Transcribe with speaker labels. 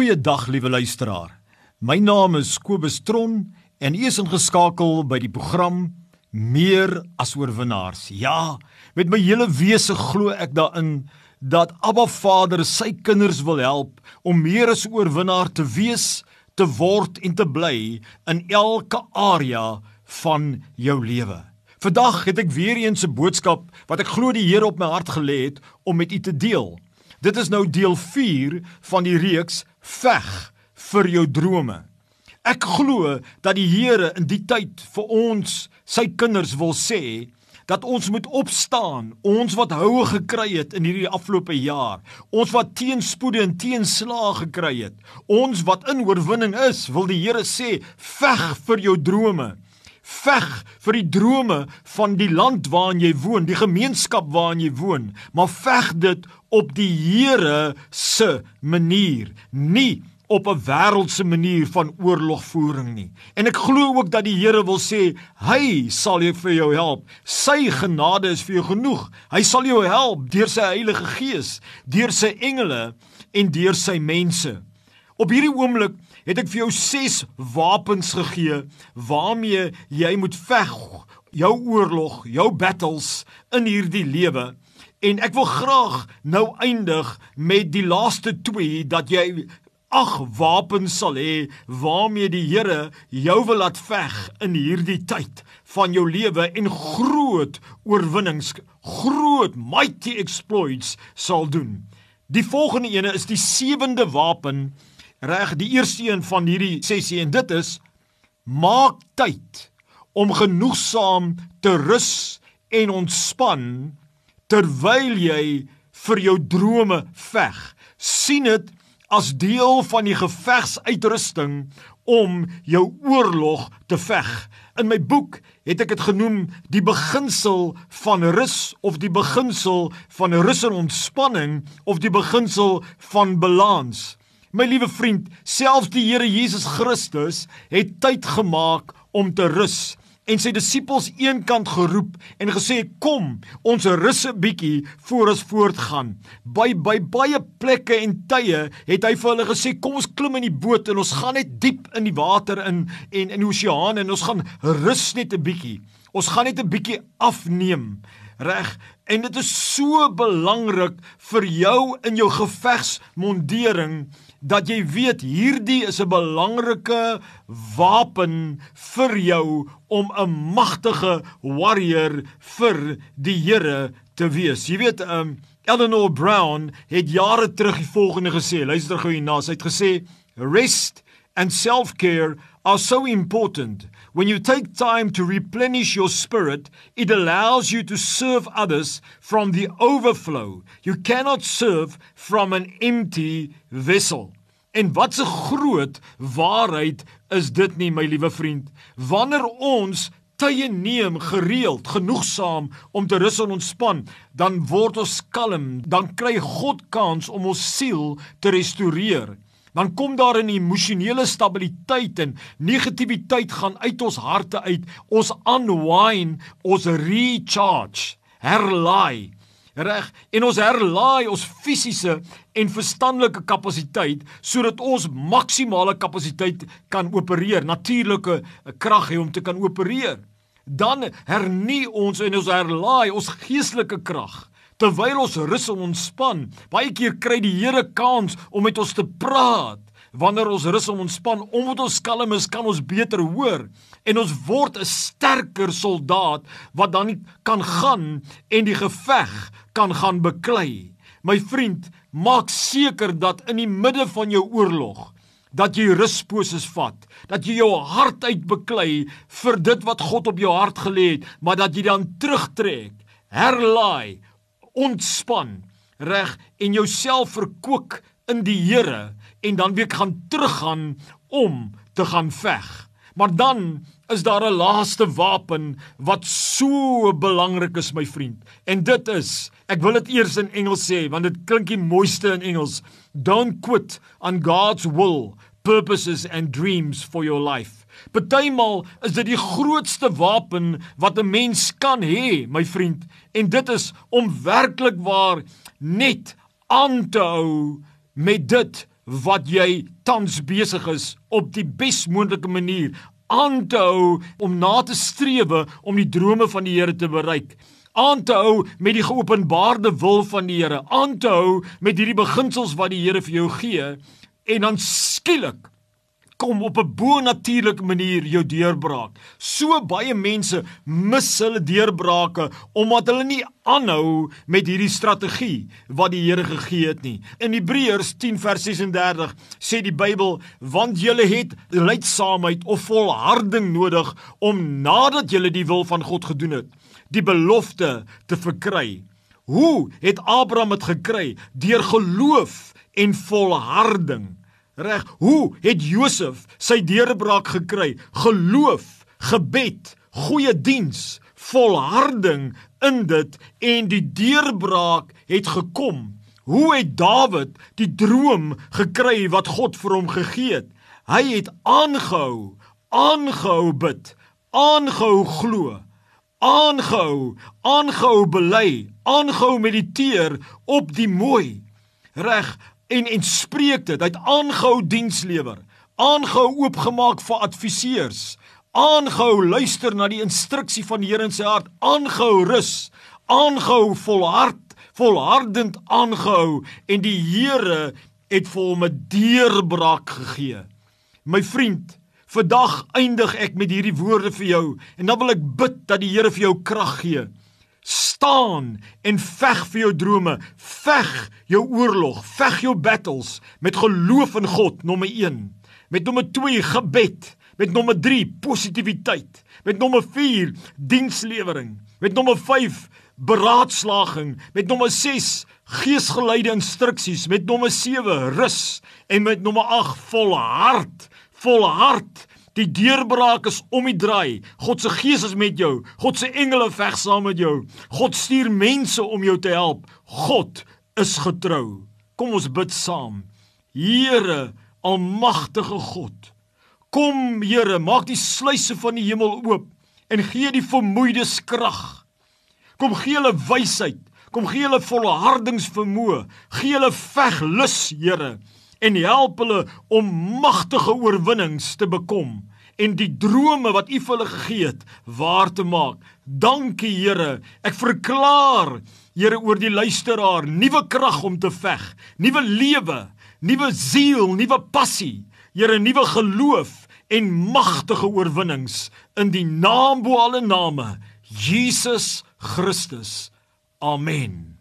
Speaker 1: Goeiedag liewe luisteraar. My naam is Kobus Tron en u is ingeskakel by die program Meer as oorwinnaars. Ja, met my hele wese glo ek daarin dat Abba Vader sy kinders wil help om meer as oorwinnaar te wees, te word en te bly in elke area van jou lewe. Vandag het ek weer eens 'n boodskap wat ek glo die Here op my hart gelê het om met u te deel. Dit is nou deel 4 van die reeks Veg vir jou drome. Ek glo dat die Here in die tyd vir ons, sy kinders wil sê dat ons moet opstaan, ons wat houe gekry het in hierdie afgelope jaar, ons wat teenspoede en teenslae gekry het, ons wat in oorwinning is, wil die Here sê, veg vir jou drome. Veg vir die drome van die land waarin jy woon, die gemeenskap waarin jy woon, maar veg dit op die Here se manier, nie op 'n wêreldse manier van oorlogvoering nie. En ek glo ook dat die Here wil sê, hy sal jou vir jou help. Sy genade is vir jou genoeg. Hy sal jou help deur sy Heilige Gees, deur sy engele en deur sy mense. Op hierdie oomblik het ek vir jou 6 wapens gegee waarmee jy moet veg jou oorlog, jou battles in hierdie lewe. En ek wil graag nou eindig met die laaste 2 dat jy ag wapens sal hê waarmee die Here jou wil laat veg in hierdie tyd van jou lewe en groot oorwinnings, groot mighty exploits sal doen. Die volgende ene is die sewende wapen reg die eerste een van hierdie sessie en dit is maak tyd om genoegsaam te rus en ontspan terwyl jy vir jou drome veg. Sien dit as deel van die gevegsuitrusting om jou oorlog te veg. In my boek het ek dit genoem die beginsel van rus of die beginsel van rus en ontspanning of die beginsel van balans My liewe vriend, selfs die Here Jesus Christus het tyd gemaak om te rus en sy disippels eenkant geroep en gesê kom ons rus 'n bietjie voor ons voortgaan. By by baie plekke en tye het hy vir hulle gesê kom ons klim in die boot en ons gaan net diep in die water in en in die oseaan en ons gaan rus net 'n bietjie. Ons gaan net 'n bietjie afneem. Reg en dit is so belangrik vir jou in jou gevegsmondering dat jy weet hierdie is 'n belangrike wapen vir jou om 'n magtige warrior vir die Here te wees. Jy weet, um Eleanor Brown het jare terug die volgende gesê. Luister gou hierna. Sy het gesê rest and self-care are so important. When you take time to replenish your spirit, it allows you to serve others from the overflow. You cannot serve from an empty vessel. En wat 'n groot waarheid is dit nie, my liewe vriend? Wanneer ons tye neem gereeld, genoegsaam om te rus en ontspan, dan word ons kalm, dan kry God kans om ons siel te restoreer dan kom daar 'n emosionele stabiliteit en negativiteit gaan uit ons harte uit. Ons unwind, ons recharge, herlaai. Reg, en ons herlaai ons fisiese en verstandelike kapasiteit sodat ons maksimale kapasiteit kan opereer, natuurlike krag hê om te kan opereer. Dan hernie ons en ons herlaai ons geestelike krag terwyl ons rus en ontspan. Baie keer kry die Here kans om met ons te praat. Wanneer ons rus en ontspan, omdat ons kalm is, kan ons beter hoor en ons word 'n sterker soldaat wat dan kan gaan en die geveg kan gaan beklei. My vriend, maak seker dat in die midde van jou oorlog dat jy rusposes vat, dat jy jou hart uitbeklei vir dit wat God op jou hart gelê het, maar dat jy dan terugtrek, herlaai, ontspan reg en jouself verkoop in die Here en dan weer gaan teruggaan om te gaan veg. Maar dan is daar 'n laaste wapen wat so belangrik is my vriend. En dit is, ek wil dit eers in Engels sê want dit klink die mooiste in Engels. Don't quit on God's will, purposes and dreams for your life. Partymal is dit die grootste wapen wat 'n mens kan hê, my vriend, en dit is om werklik waar net aan te hou met dit wat jy tans besig is op die besmoontlike manier aan te hou om na te strewe om die drome van die Here te bereik. Aan te hou met die geopenbaarde wil van die Here aan te hou met hierdie beginsels wat die Here vir jou gee. En dan skielik kom op 'n bo-natuurlike manier jou deurbraak. So baie mense mis hulle deurbrake omdat hulle nie aanhou met hierdie strategie wat die Here gegee het nie. In Hebreërs 10 vers 36 sê die Bybel: "Want julle het leidsaamheid of volharding nodig om nadat julle die wil van God gedoen het, die belofte te verkry." Hoe het Abraham dit gekry? Deur geloof en volharding. Reg, hoe het Josef sy deurbraak gekry? Geloof, gebed, goeie diens, volharding in dit en die deurbraak het gekom. Hoe het Dawid die droom gekry wat God vir hom gegee het? Hy het aangehou, aangehou bid, aangehou glo, aangehou, aangehou bely, aangehou mediteer op die mooi. Reg, en en spreek dit. Hy het aangehou diens lewer, aangehou oopgemaak vir adviseurs, aangehou luister na die instruksie van die Here in sy hart, aangehou rus, aangehou volhard, volhardend aangehou en die Here het vir hom 'n deurbraak gegee. My vriend, vandag eindig ek met hierdie woorde vir jou en dan wil ek bid dat die Here vir jou krag gee staan en veg vir jou drome, veg jou oorlog, veg jou battles met geloof in God nommer 1, met nommer 2 gebed, met nommer 3 positiwiteit, met nommer 4 dienslewering, met nommer 5 beraadslaging, met nommer 6 geesgeleide instruksies, met nommer 7 rus. En met nommer 8 volhard, volhard Die deurbraak is om die draai. God se gees is met jou. God se engele veg saam met jou. God stuur mense om jou te help. God is getrou. Kom ons bid saam. Here, almagtige God. Kom Here, maak die sluise van die hemel oop en gee die vermoeides krag. Kom gee hulle wysheid. Kom gee hulle volhardingsvermoë. Gee hulle veglus, Here en help hulle om magtige oorwinnings te bekom en die drome wat U vir hulle gegee het waar te maak. Dankie Here. Ek verklaar Here oor die luisteraar nuwe krag om te veg, nuwe lewe, nuwe siel, nuwe passie. Here nuwe geloof en magtige oorwinnings in die naam bo alle name Jesus Christus. Amen.